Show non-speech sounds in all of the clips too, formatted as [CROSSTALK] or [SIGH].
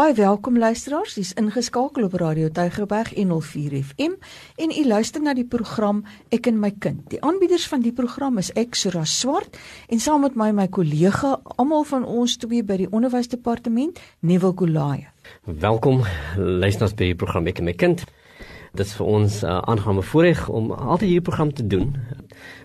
Baie welkom luisteraars. Dis ingeskakel op Radio Tygerberg 104 FM en u luister na die program Ek en my kind. Die aanbieders van die program is ek Sura Swart en saam met my my kollega, almal van ons twee by die onderwysdepartement, Neville Golaye. Welkom luisteraars by die program Ek en my kind. Dit is vir ons 'n uh, aangename voorreg om altyd hierdie program te doen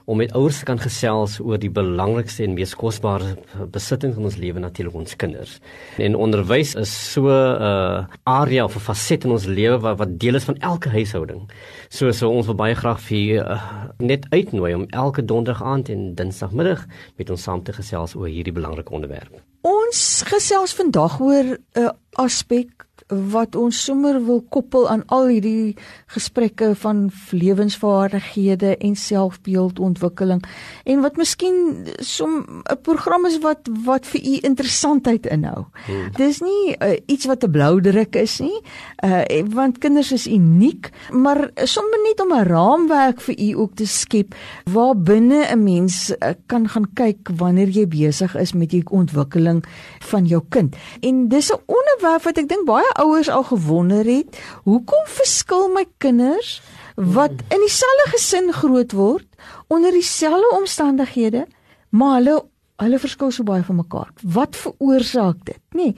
om met ouers kan gesels oor die belangrikste en mees kosbare besitting van ons lewe natuurlik ons kinders. En onderwys is so 'n uh, area of 'n faset in ons lewe wat wat deel is van elke huishouding. So so ons wil baie graag vir uh, net uitnooi om elke donderdag aand en dinsdagmiddag met ons saam te gesels oor hierdie belangrike onderwerp. Ons gesels vandag oor 'n uh, aspek wat ons sommer wil koppel aan al hierdie gesprekke van lewensvaardighede en selfbeeldontwikkeling en wat miskien som 'n program is wat wat vir u interessantheid inhou. Hmm. Dis nie uh, iets wat 'n blou druk is nie, uh, want kinders is uniek, maar sommer net om 'n raamwerk vir u ook te skep waar binne 'n mens uh, kan gaan kyk wanneer jy besig is met die ontwikkeling van jou kind. En dis 'n onderwerp wat ek dink baie ouers al gewonder het, hoekom verskil my kinders wat in dieselfde gesin groot word onder dieselfde omstandighede, maar hulle hulle verskil so baie van mekaar. Wat veroorsaak dit, nê? Nee,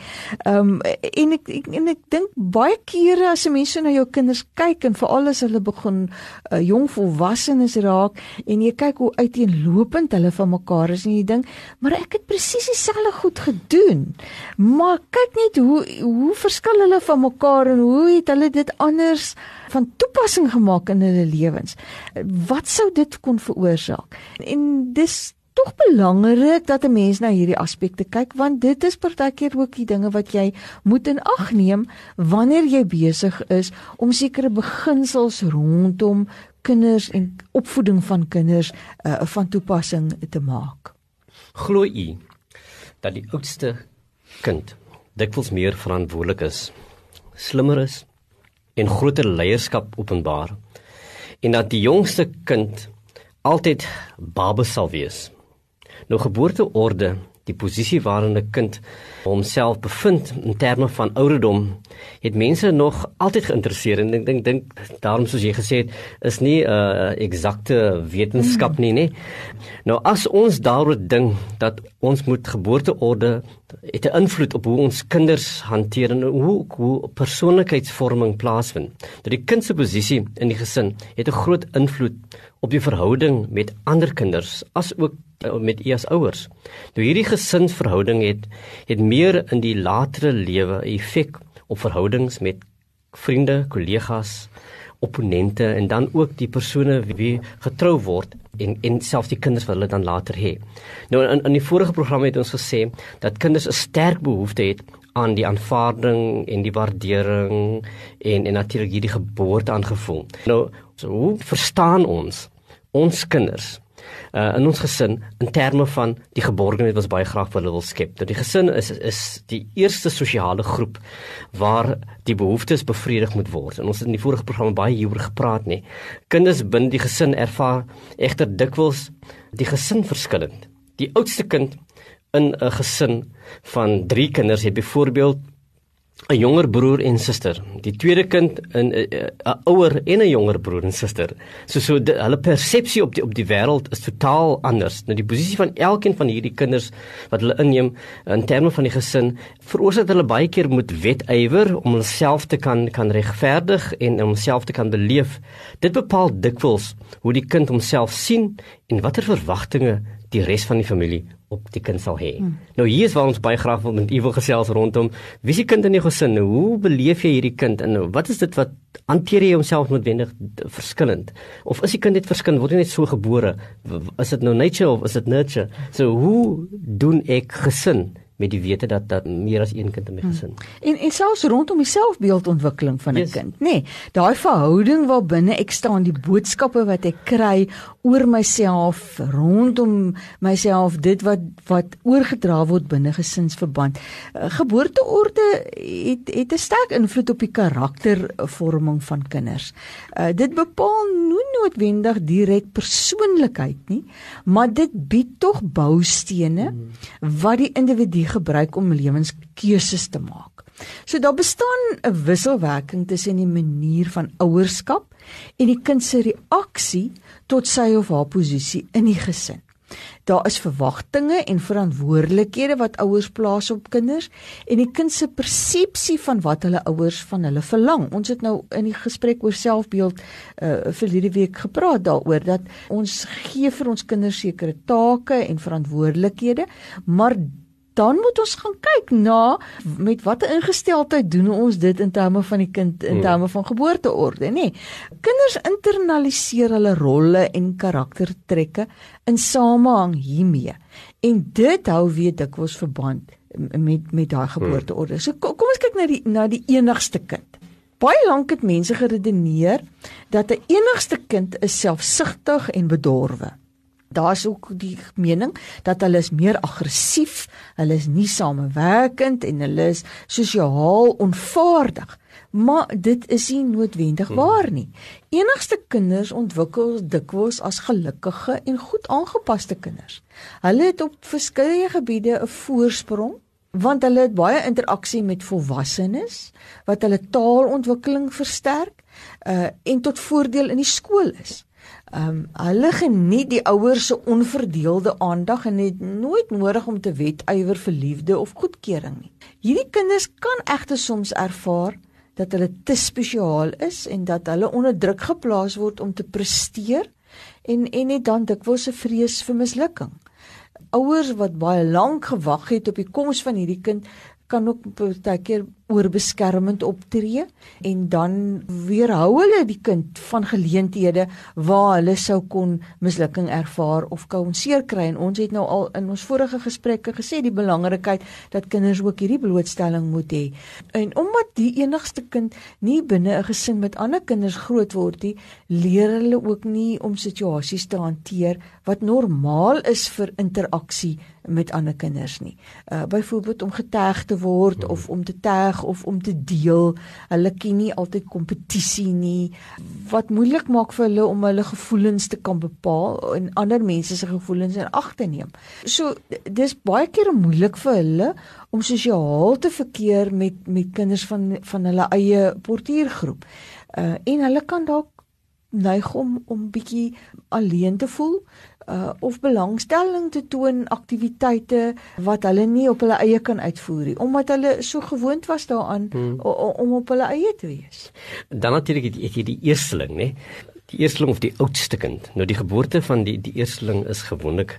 ehm um, en ek, ek en ek dink baie kere as 'n mens so na jou kinders kyk en veral as hulle begin uh, jong volwassenes raak en jy kyk hoe uiteenlopend hulle van mekaar is en jy dink, maar ek het presies dieselfde goed gedoen. Maar kyk net hoe hoe verskil hulle van mekaar en hoe het hulle dit anders van toepassing gemaak in hulle lewens. Wat sou dit kon veroorsaak? En dis tog belangrik dat 'n mens na hierdie aspekte kyk want dit is partykeer ook die dinge wat jy moet in ag neem wanneer jy besig is om sekere beginsels rondom kinders en opvoeding van kinders uh, van toepassing te maak. Glo u dat die oudste kind dikwels meer verantwoordelik is, slimmer is en groter leierskap openbaar en dat die jongste kind altyd babes sal wees? Nou geboorteorde, die posisie waarin 'n kind homself bevind in terme van ouderdom, het mense nog altyd geïnteresseer en ek dink dink daarom soos jy gesê het, is nie 'n uh, eksakte wetenskap nie, nê. Nou as ons daaroor dink dat ons moet geboorteorde het 'n invloed op hoe ons kinders hanteer en hoe hoe persoonlikheidsvorming plaasvind. Dat die kind se posisie in die gesin het 'n groot invloed op die verhouding met ander kinders as ook eh, met u as ouers. Nou hierdie gesinsverhouding het het meer in die latere lewe effek op verhoudings met vriende, kollegas, opponente en dan ook die persone wie getrou word en en selfs die kinders wat hulle dan later hê. Nou in in die vorige program het ons gesê dat kinders 'n sterk behoefte het aan die aanvaarding en die waardering en en natuurlik hierdie geboorte aangevoel. Nou so hoe verstaan ons ons kinders uh, in ons gesin in terme van die geborgenheid wat ons baie graag vir hulle wil skep. Dat die gesin is is die eerste sosiale groep waar die behoeftes bevredig moet word. En ons het in die vorige programme baie hieroor gepraat nê. Kinders binne die gesin ervaar egter dikwels die gesin verskillend. Die oudste kind in 'n gesin van 3 kinders het byvoorbeeld 'n jonger broer en suster. Die tweede kind 'n 'n ouer en 'n jonger broer en suster. So so die, hulle persepsie op die op die wêreld is totaal anders. Nou die posisie van elkeen van hierdie kinders wat hulle inneem in terme van die gesin veroorsaak hulle baie keer moet wetywer om hulself te kan kan regverdig en om homself te kan beleef. Dit bepaal dikwels hoe die kind homself sien en watter verwagtinge die res van die familie op die kind sal hê. Hmm. Nou hier is waar ons baie graag wil met u wil gesels rondom wie se kind in die gesin. Nou, hoe beleef jy hierdie kind en nou, wat is dit wat hanteer jy homself noodwendig verskillend? Of is die kind net verskillend word hy net so gebore? Is dit nou nature of is dit nurture? So hoe doen ek gesin met die wete dat dat meer as een kind in my hmm. gesin. Hmm. En en selfs rondom die selfbeeldontwikkeling van 'n yes. kind, nê. Nee, Daai verhouding waar binne ek staan, die boodskappe wat ek kry oor myself, rondom myself, dit wat wat oorgedra word binne gesinsverband. Uh, geboorteorde het het 'n sterk invloed op die karaktervorming van kinders. Uh, dit bepaal nie noodwendig direk persoonlikheid nie, maar dit bied tog boustene hmm. wat die individu gebruik om lewenskeuses te maak. So daar bestaan 'n wisselwerking tussen die manier van ouerskap en die kind se reaksie tot sy of haar posisie in die gesin. Daar is verwagtinge en verantwoordelikhede wat ouers plaas op kinders en die kind se persepsie van wat hulle ouers van hulle verlang. Ons het nou in die gesprek oor selfbeeld uh vir hierdie week gepraat daaroor dat ons gee vir ons kinders sekere take en verantwoordelikhede, maar dan moet ons gaan kyk na met watter ingesteldheid doen ons dit in terme van die kind in hmm. terme van geboorteorde, nê? Nee. Kinders internaliseer hulle rolle en karaktertrekke in samehang hiermee. En dit hou weer dikwels verband met met daai geboorteorde. So kom, kom ons kyk na die na die enigste kind. Baie lank het mense geredeneer dat 'n enigste kind is selfsugtig en bedorwe. Daar's ook die mening dat hulle is meer aggressief, hulle is nie samewerkend en hulle is sosiaal onvaardig. Maar dit is nie noodwendig hmm. waar nie. Enigste kinders ontwikkel dikwels as gelukkige en goed aangepaste kinders. Hulle het op verskeie gebiede 'n voorsprong want hulle het baie interaksie met volwassenes wat hulle taalontwikkeling versterk uh, en tot voordeel in die skool is. Ehm um, hulle geniet die ouers se onverdeelde aandag en het nooit nodig om te wetywer vir liefde of goedkeuring nie. Hierdie kinders kan egter soms ervaar dat hulle te spesiaal is en dat hulle onder druk geplaas word om te presteer en en net dan dikwels 'n vrees vir mislukking. Ouers wat baie lank gewag het op die koms van hierdie kind kan ook baie keer oorbeskermend optree en dan weerhou hulle die kind van geleenthede waar hulle sou kon mislukking ervaar of kon seer kry. En ons het nou al in ons vorige gesprekke gesê die belangrikheid dat kinders ook hierdie blootstelling moet hê. En omdat die enigste kind nie binne 'n gesin met ander kinders groot word nie leer hulle ook nie om situasies te hanteer wat normaal is vir interaksie met ander kinders nie. Uh byvoorbeeld om geterg te word of om te terg of om te deel. Hulle ken nie altyd kompetisie nie wat moeilik maak vir hulle om hulle gevoelens te kan bepaal en ander mense se gevoelens in ag te neem. So dis baie keer moeilik vir hulle om sosiaal te verkeer met met kinders van van hulle eie portuïergroep. Uh en hulle kan dalk neig om om bietjie alleen te voel uh, of belangstelling te toon aktiwiteite wat hulle nie op hulle eie kan uitvoer nie omdat hulle so gewoond was daaraan hmm. om op hulle eie te wees. Dan natuurlik het jy die eersteling, nê? Die eersteling of die oudste kind. Nou die geboorte van die die eersteling is gewoonlik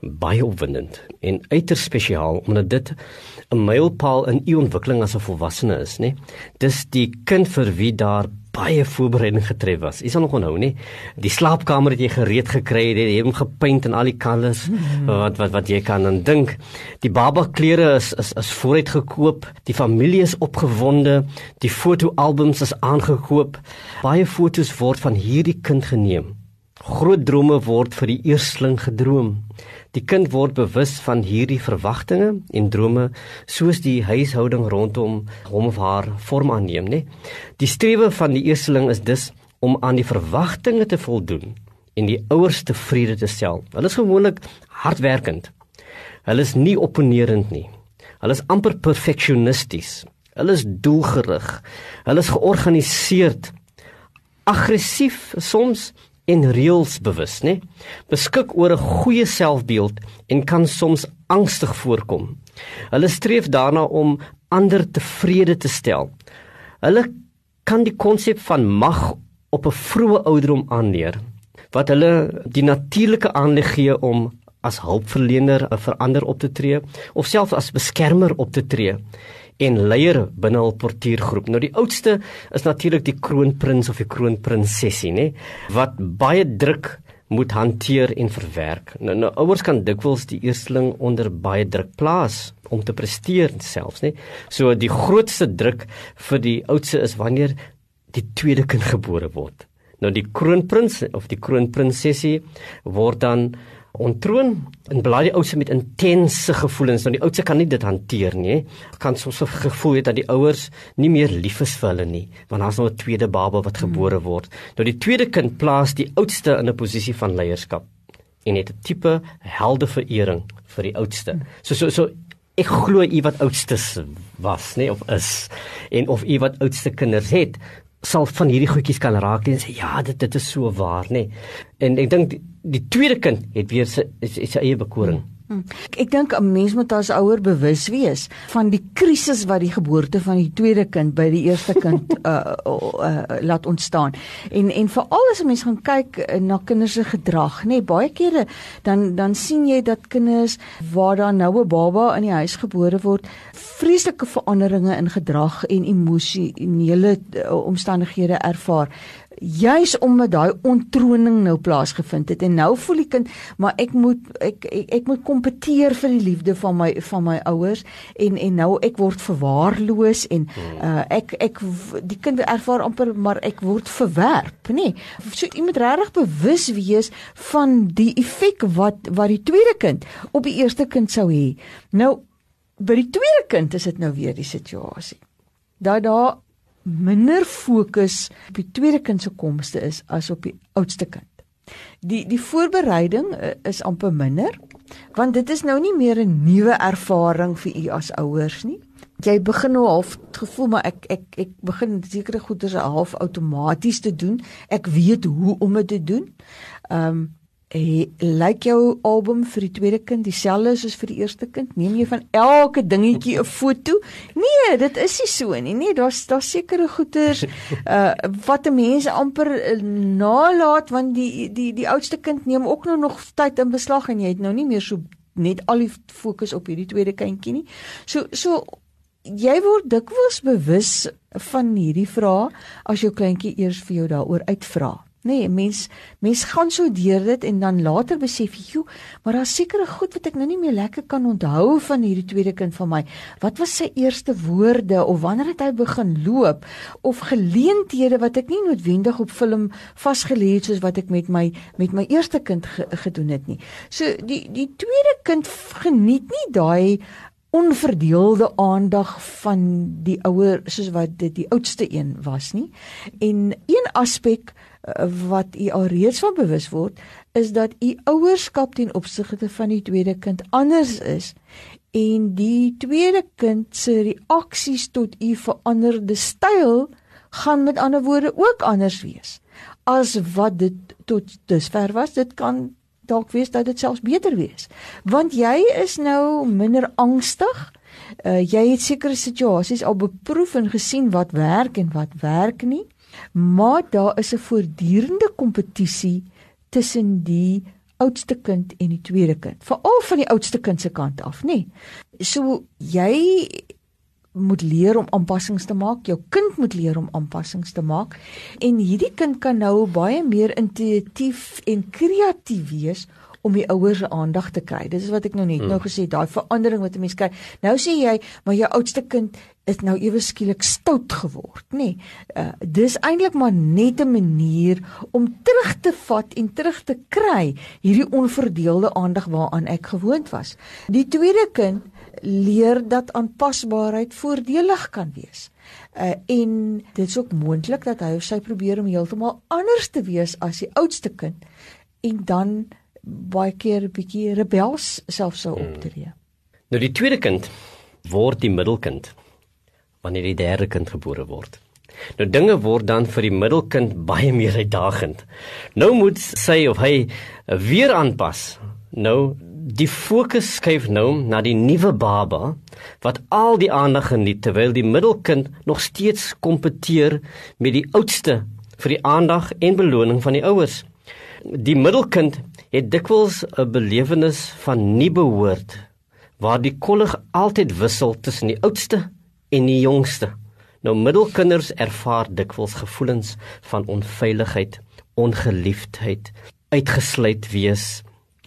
baie opwindend en uiters spesiaal omdat dit 'n mylpaal in u ontwikkeling as 'n volwassene is, nê? Dis die kind vir wie daar baie voorbereiding getref was. Jy sal nog onthou nie, die slaapkamer het jy gereed gekry, jy het hom gepaint en al die colors hmm. wat wat wat jy kan dan dink. Die baba klere is is is vooruit gekoop, die familie is opgewonde, die fotoalbums is aangekoop. Baie fotos word van hierdie kind geneem. Groot drome word vir die eersteling gedroom. Die kind word bewus van hierdie verwagtinge en drome soos die huishouding rondom hom of haar vorm aanneem, nê? Die strewe van die eersteling is dus om aan die verwagtinge te voldoen en die ouers tevrede te stel. Hulle is gewoonlik hardwerkend. Hulle is nie opponerend nie. Hulle is amper perfeksionisties. Hulle is doelgerig. Hulle is georganiseerd. Aggressief soms en reëlsbewus, nê? Beskik oor 'n goeie selfbeeld en kan soms angstig voorkom. Hulle streef daarna om ander tevrede te stel. Hulle kan die konsep van mag op 'n vroeë ouderdom aanleer wat hulle die natuurlike aanleg gee om as hulpverlener vir ander op te tree of selfs as beskermer op te tree en leier binne hul portuïergroep. Nou die oudste is natuurlik die kroonprins of die kroonprinsesie, nê, wat baie druk moet hanteer en verwerk. Nou nou ouers kan dikwels die eersteling onder baie druk plaas om te presteer selfs, nê. So die grootste druk vir die oudste is wanneer die tweede kind gebore word. Nou die kroonprins of die kroonprinsesie word dan ontroon en bly die oudste met intense gevoelens. Want die oudste kan nie dit hanteer nie kan soms gevoel het dat die ouers nie meer lief is vir hulle nie want daar's nou 'n tweede baba wat gebore hmm. word. Nou die tweede kind plaas die oudste in 'n posisie van leierskap en het 'n tipe helde verering vir die oudste. So so so ek glo u wat oudstes was, nê, nee, of is en of u wat oudste kinders het, sal van hierdie goedjies kan raak en sê ja, dit dit is so waar, nê. Nee. En ek dink die, die tweede kind het weer sy sy eie bekoring. Hmm. Hmm. Ek dink 'n mens moet as ouer bewus wees van die krisis wat die geboorte van die tweede kind by die eerste kind uh, uh, uh, laat ontstaan. En en veral as 'n mens gaan kyk na kinders se gedrag, nê, nee, baie kere dan dan sien jy dat kinders waar daar nou 'n baba in die huis gebore word, vreeslike veranderinge in gedrag en emosionele uh, omstandighede ervaar juis omdat daai ontroning nou plaasgevind het. En nou voel die kind maar ek moet ek ek, ek moet kompeteer vir die liefde van my van my ouers. En en nou ek word verwaarloos en uh, ek ek die kind ervaar amper maar ek word verwerp nê. Nee. so jy moet regtig bewus wees van die effek wat wat die tweede kind op die eerste kind sou hê. Nou by die tweede kind is dit nou weer die situasie. Dat daar minder fokus op die tweede kind se komste is as op die oudste kind. Die die voorbereiding eh, is amper minder want dit is nou nie meer 'n nuwe ervaring vir u as ouers nie. Jy begin nou half gevoel maar ek ek ek begin sekere goeders half outomaties te doen. Ek weet hoe om dit te doen. Ehm um, Lyk jou album vir die tweede kind dieselfde soos vir die eerste kind? Neem jy van elke dingetjie 'n foto? Nee, dit is nie so nie. Nee, daar's daar sekere goeters uh [LAUGHS] wat 'n mens amper uh, nalat want die die die oudste kind neem ook nou nog tyd in beslag en jy het nou nie meer so net al die fokus op hierdie tweede kindjie nie. So so jy word dikwels bewus van hierdie vrae as jou kleintjie eers vir jou daaroor uitvra. Nee, mens mens gaan so deur dit en dan later besef jy, "Jo, maar daar's sekere goed wat ek nou nie meer lekker kan onthou van hierdie tweede kind van my. Wat was sy eerste woorde of wanneer het hy begin loop of geleenthede wat ek nie noodwendig op film vasgelê het soos wat ek met my met my eerste kind ge, gedoen het nie." So die die tweede kind geniet nie daai onverdeelde aandag van die ouer soos wat dit die oudste een was nie. En een aspek wat u alreeds van bewus word is dat u ouerskap ten opsigte van die tweede kind anders is en die tweede kind se reaksies tot u veranderde styl gaan met ander woorde ook anders wees as wat dit tot dusver was. Dit kan dalk wees dat dit selfs beter wees want jy is nou minder angstig. Uh, jy het sekere situasies al beproef en gesien wat werk en wat werk nie maar daar is 'n voortdurende kompetisie tussen die oudste kind en die tweede kind. Veral van die oudste kind se kant af nê so jy moet leer om aanpassings te maak jou kind moet leer om aanpassings te maak en hierdie kind kan nou baie meer intuïtief en kreatief wees om die ouers se aandag te kry. Dis wat ek nou net mm. nou gesê, daai verandering wat 'n mens kry. Nou sê jy, maar jou oudste kind is nou ewe skielik stout geword, nê? Nee, uh, dis eintlik maar net 'n manier om terug te vat en terug te kry hierdie onverdeelde aandag waaraan ek gewoond was. Die tweede kind leer dat aanpasbaarheid voordelig kan wees. Uh, en dit is ook moontlik dat hy of sy probeer om heeltemal anders te wees as die oudste kind en dan baie keer 'n bietjie rebels self sou hmm. optree. Nou die tweede kind word die middelkind wanneer die derde kind gebore word. Nou dinge word dan vir die middelkind baie meer uitdagend. Nou moet sy of hy weer aanpas. Nou die fokus skuif nou na die nuwe baba wat al die aandag geniet terwyl die middelkind nog steeds kompeteer met die oudste vir die aandag en beloning van die ouers. Die middelkind het dikwels 'n belewenis van nie behoort waar die kollig altyd wissel tussen die oudste en die jongste. Nou middelkinders ervaar dikwels gevoelens van onveiligheid, ongeliefdheid, uitgesluit wees,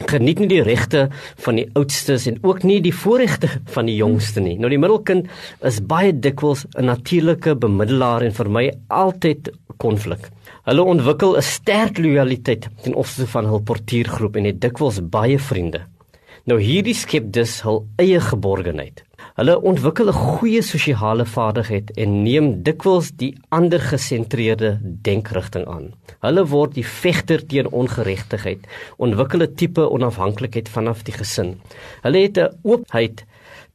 geniet nie die regte van die oudstes en ook nie die voorregte van die jongste nie. Nou die middelkind is baie dikwels 'n natuurlike bemiddelaar en vir my altyd konflik. Hulle ontwikkel 'n sterk lojaliteit ten opsigte van hul portuïergroep en het dikwels baie vriende. Nou hierdie skep dus hul eie geborgenheid. Hulle ontwikkel 'n goeie sosiale vaardigheid en neem dikwels die ander gesentreerde denkrigting aan. Hulle word die vegter teen ongeregtigheid, ontwikkel 'n tipe onafhanklikheid vanaf die gesin. Hulle het 'n oopheid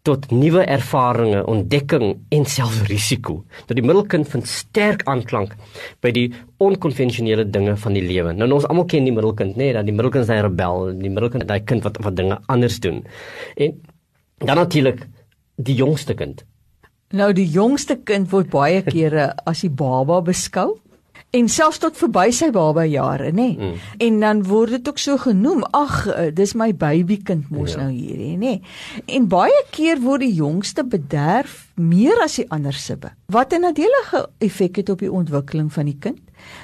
tot nuwe ervarings, ontdekking en selfs risiko. Dat die middelkind vind sterk aanklank by die onkonvensionele dinge van die lewe. Nou ons almal ken die middelkind, nê, nee, dat die middelkind is 'n rebel, die middelkind is daai kind wat wat dinge anders doen. En dan natuurlik die jongste kind. Nou die jongste kind word baie kere as die baba beskou en selfs tot verby sy baba jare nê nee. mm. en dan word dit ook so genoem ag eh, dis my babykind mos ja. nou hierdie nê en baie keer word die jongste bederf meer as die ander sibbe wat 'n nadelige effek het op die ontwikkeling van die kind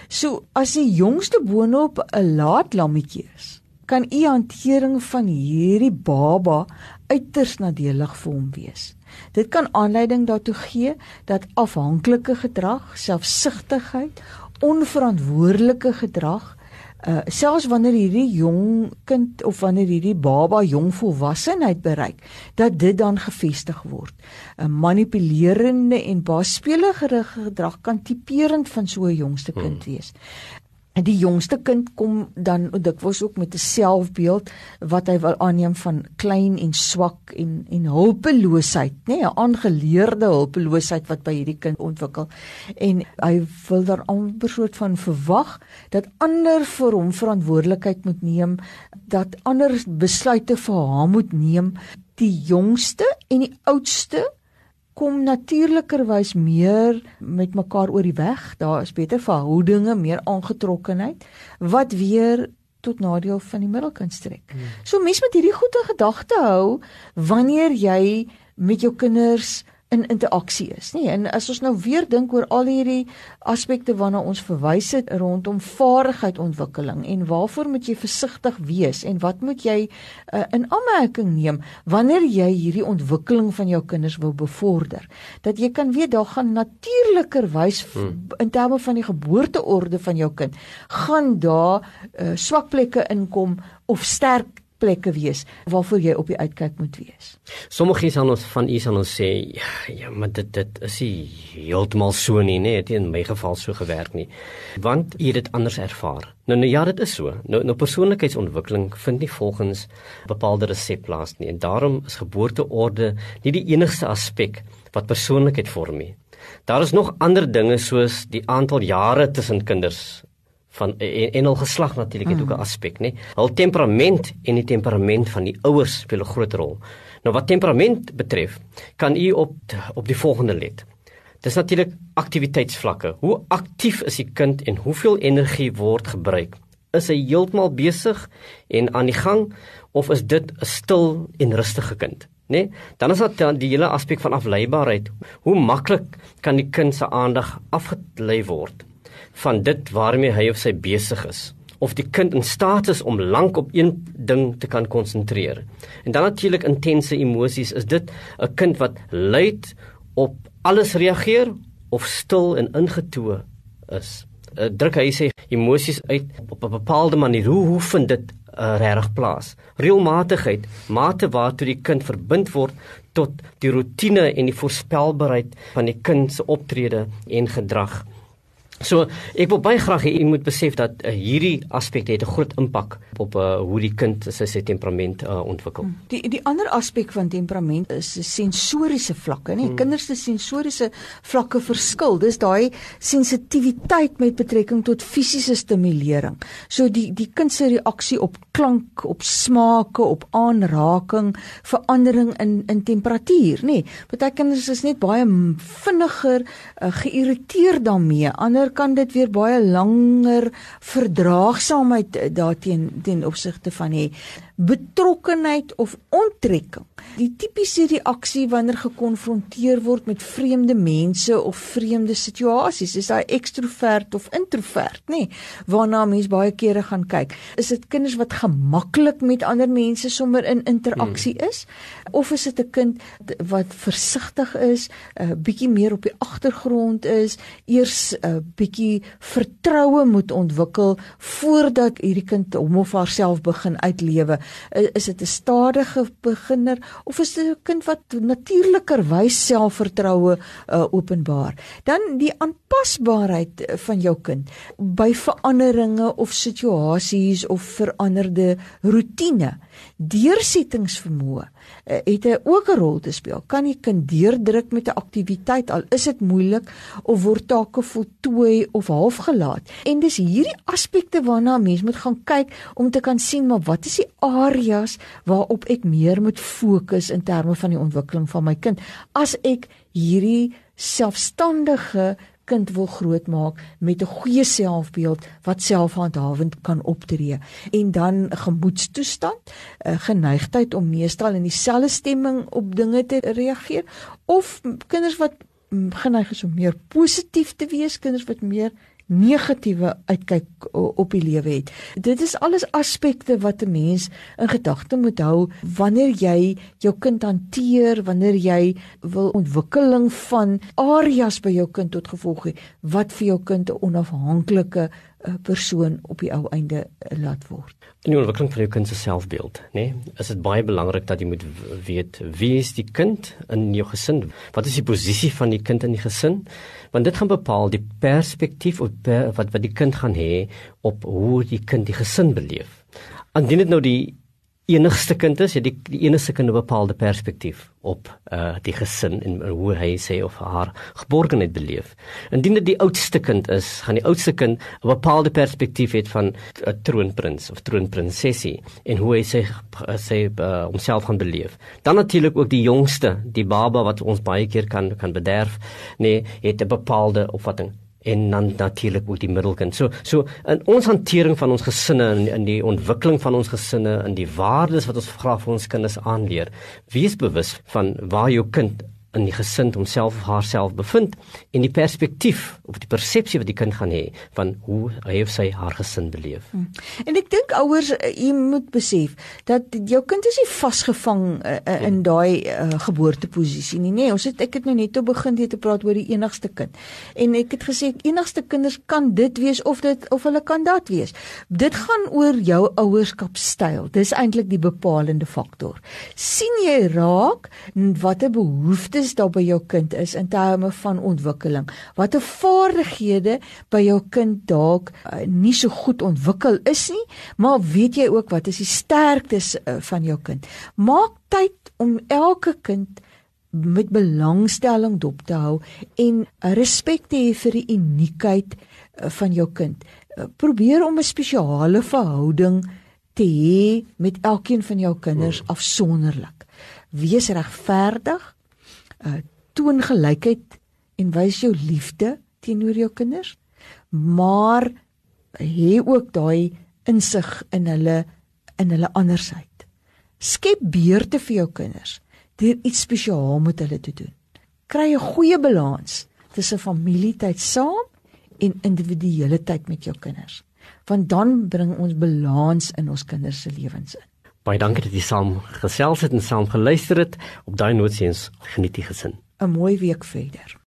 so as die jongste boonop 'n laat lammetjie is kan u hantering van hierdie baba uiters nadelig vir hom wees Dit kan aanleiding daartoe gee dat afhanklike gedrag, selfsugtigheid onverantwoordelike gedrag uh selfs wanneer hierdie jong kind of wanneer hierdie baba jong volwassenheid bereik dat dit dan gefestig word. 'n Manipulerende en baaspelige gedrag kan tipeerend van so 'n jongste kind hmm. wees. En die jongste kind kom dan dikwels ook met 'n selfbeeld wat hy wil aanneem van klein en swak en en hulpeloosheid, nê, nee, 'n aangeleerde hulpeloosheid wat by hierdie kind ontwikkel. En hy wil daar amper soort van verwag dat ander vir hom verantwoordelikheid moet neem, dat ander besluite vir hom moet neem. Die jongste en die oudste kom natuurlikerwys meer met mekaar oor die weg. Daar is beter verhoudinge, meer aangetrokkenheid wat weer tot nadeel van die middelkind strek. Hmm. So mense moet hierdie goeie gedagte hou wanneer jy met jou kinders in interaksie is, nê? En as ons nou weer dink oor al hierdie aspekte waarna ons verwys het rondom vaardigheidsontwikkeling en waarvoor moet jy versigtig wees en wat moet jy uh, in aanmerking neem wanneer jy hierdie ontwikkeling van jou kinders wil bevorder? Dat jy kan weet daar gaan natuurlikerwys hmm. in terme van die geboorteorde van jou kind gaan daar uh, swak plekke inkom of sterk plekke wees waarvoor jy op die uitkyk moet wees. Sommige sal ons van u sal ons sê ja, maar dit dit is heeltemal so nie, nee, dit het in my geval so gewerk nie. Want u het dit anders ervaar. Nou nou ja, dit is so. Nou nou persoonlikheidsontwikkeling vind nie volgens bepaalde resep plaas nie en daarom is geboorteorde nie die enigste aspek wat persoonlikheid vorm nie. Daar is nog ander dinge soos die aantal jare tussen kinders van en, en al geslag natuurlik het ook 'n mm. aspek, nê. Hul temperament en die temperament van die ouers speel 'n groot rol. Nou wat temperament betref, kan u op op die volgende let. Dis natuurlik aktiwiteitsvlakke. Hoe aktief is die kind en hoeveel energie word gebruik? Is hy heeltemal besig en aan die gang of is dit 'n stil en rustige kind? Nee, dan is dit die hele aspek van afleibaarheid. Hoe maklik kan die kind se aandag afgelei word? Van dit waarmee hy of sy besig is of die kind in staat is om lank op een ding te kan konsentreer. En dan natuurlik intense emosies, is dit 'n kind wat luid op alles reageer of stil en ingetoe is. Uh, druk hy sê emosies uit op 'n bepaalde manier. Hoe hoe vind dit uh, regtig plaas? Reëlmatigheid, mate waartoe die kind verbind word tot die rotine en die voorspelbaarheid van die kind se optrede en gedrag. So ek wil baie graag hê u moet besef dat uh, hierdie aspek het 'n groot impak op uh, hoe die kind sy sy temperament uh, ontwikkel. Hmm. Die die ander aspek van temperament is sensoriese vlakke, nee, hmm. kinders se sensoriese vlakke verskil. Dis daai sensitiwiteit met betrekking tot fisiese stimulering. So die die kind se reaksie op klank, op smake, op aanraking, verandering in in temperatuur, nê. Nee, Party kinders is net baie vinniger uh, geïrriteerd daarmee. Ander kan dit weer baie langer verdraagsaamheid eh, daarteen ten opsigte van hê betrokkenheid of onttrekking. Die tipiese reaksie wanneer gekonfronteer word met vreemde mense of vreemde situasies, is hy ekstrovert of introvert, nê? Nee, waarna mens baie kere gaan kyk. Is dit kinders wat gemaklik met ander mense sommer in interaksie hmm. is of is dit 'n kind wat versigtig is, 'n uh, bietjie meer op die agtergrond is, eers 'n uh, bietjie vertroue moet ontwikkel voordat hierdie kind hom of haarself begin uitlewe? Is dit 'n stadige beginner of is dit 'n kind wat natuurlikerwys selfvertroue uh, openbaar? Dan die aanpasbaarheid van jou kind by veranderinge of situasies of veranderde rotine Deursettingsvermoë uh, het 'n ook 'n rol te speel. Kan die kind deurdruk met 'n aktiwiteit al is dit moeilik of word take voltooi of halfgelaat? En dis hierdie aspekte waarna 'n mens moet gaan kyk om te kan sien maar wat is die areas waarop ek meer moet fokus in terme van die ontwikkeling van my kind as ek hierdie selfstandige kind wil grootmaak met 'n goeie selfbeeld wat selfhandhawend kan optree. En dan gemoedstoestand, 'n geneigtheid om meestal in dieselfde stemming op dinge te reageer of kinders wat geneig is om meer positief te wees, kinders wat meer negatiewe uitkyk op die lewe het. Dit is alles aspekte wat 'n mens in gedagte moet hou wanneer jy jou kind hanteer, wanneer jy wil ontwikkeling van areas by jou kind tot gevolg hê wat vir jou kind 'n onafhanklike persoon op die ou einde laat word. In die ontwikkeling van jou kind se selfbeeld, nê, nee, is dit baie belangrik dat jy moet weet wie is die kind in jou gesin? Wat is die posisie van die kind in die gesin? Want dit gaan bepaal die perspektief op per, wat wat die kind gaan hê op hoe die kind die gesin beleef. Indien dit nou die enigste kind is, het die, die enigste kind 'n bepaalde perspektief op uh die gesin en hoe hy sê of haar geborgenheid beleef. Indien dit die oudste kind is, gaan die oudste kind 'n bepaalde perspektief hê van 'n uh, troonprins of troonprinsesie en hoe hy sê sê uh, homself gaan beleef. Dan natuurlik ook die jongste, die baba wat ons baie keer kan kan bederf, nee, het 'n bepaalde opvatting en dan natuurlik ook die middelkind. So so in ons hantering van ons gesinne in, in die ontwikkeling van ons gesinne in die waardes wat ons graag vir ons kinders aanleer, wees bewus van waar jou kind in die gesin homself of haarself bevind en die perspektief of die persepsie wat die kind gaan hê van hoe hy of sy haar gesin beleef. Hmm. En ek dink ouers uh, jy moet besef dat jou kind is nie vasgevang uh, in hmm. daai uh, geboorteposisie nie. Nee, ons het ek het nou net te begin dit te praat oor die enigste kind. En ek het gesê enigste kinders kan dit wees of dit of hulle kan dat wees. Dit gaan oor jou ouerskapstyl. Dis eintlik die bepalende faktor. sien jy raak watter behoeftes is daar by jou kind is in terme van ontwikkeling. Watter vaardighede by jou kind dalk uh, nie so goed ontwikkel is nie, maar weet jy ook wat is die sterktes uh, van jou kind? Maak tyd om elke kind met belangstelling dop te hou en uh, respek te hê vir die uniekheid van jou kind. Probeer om 'n spesiale verhouding te hê met elkeen van jou kinders afsonderlik. Wees regverdig uh toon gelykheid en wys jou liefde teenoor jou kinders, maar hê ook daai insig in hulle in hulle andersheid. Skep beurte vir jou kinders deur iets spesiaal met hulle te doen. Kry 'n goeie balans tussen familietyd saam en individuele tyd met jou kinders. Want dan bring ons balans in ons kinders se lewens in. Baie dankie dat jy saam gesels het en saam geluister het. Op daai noot seuns geniet die gesin. 'n Mooi week verder.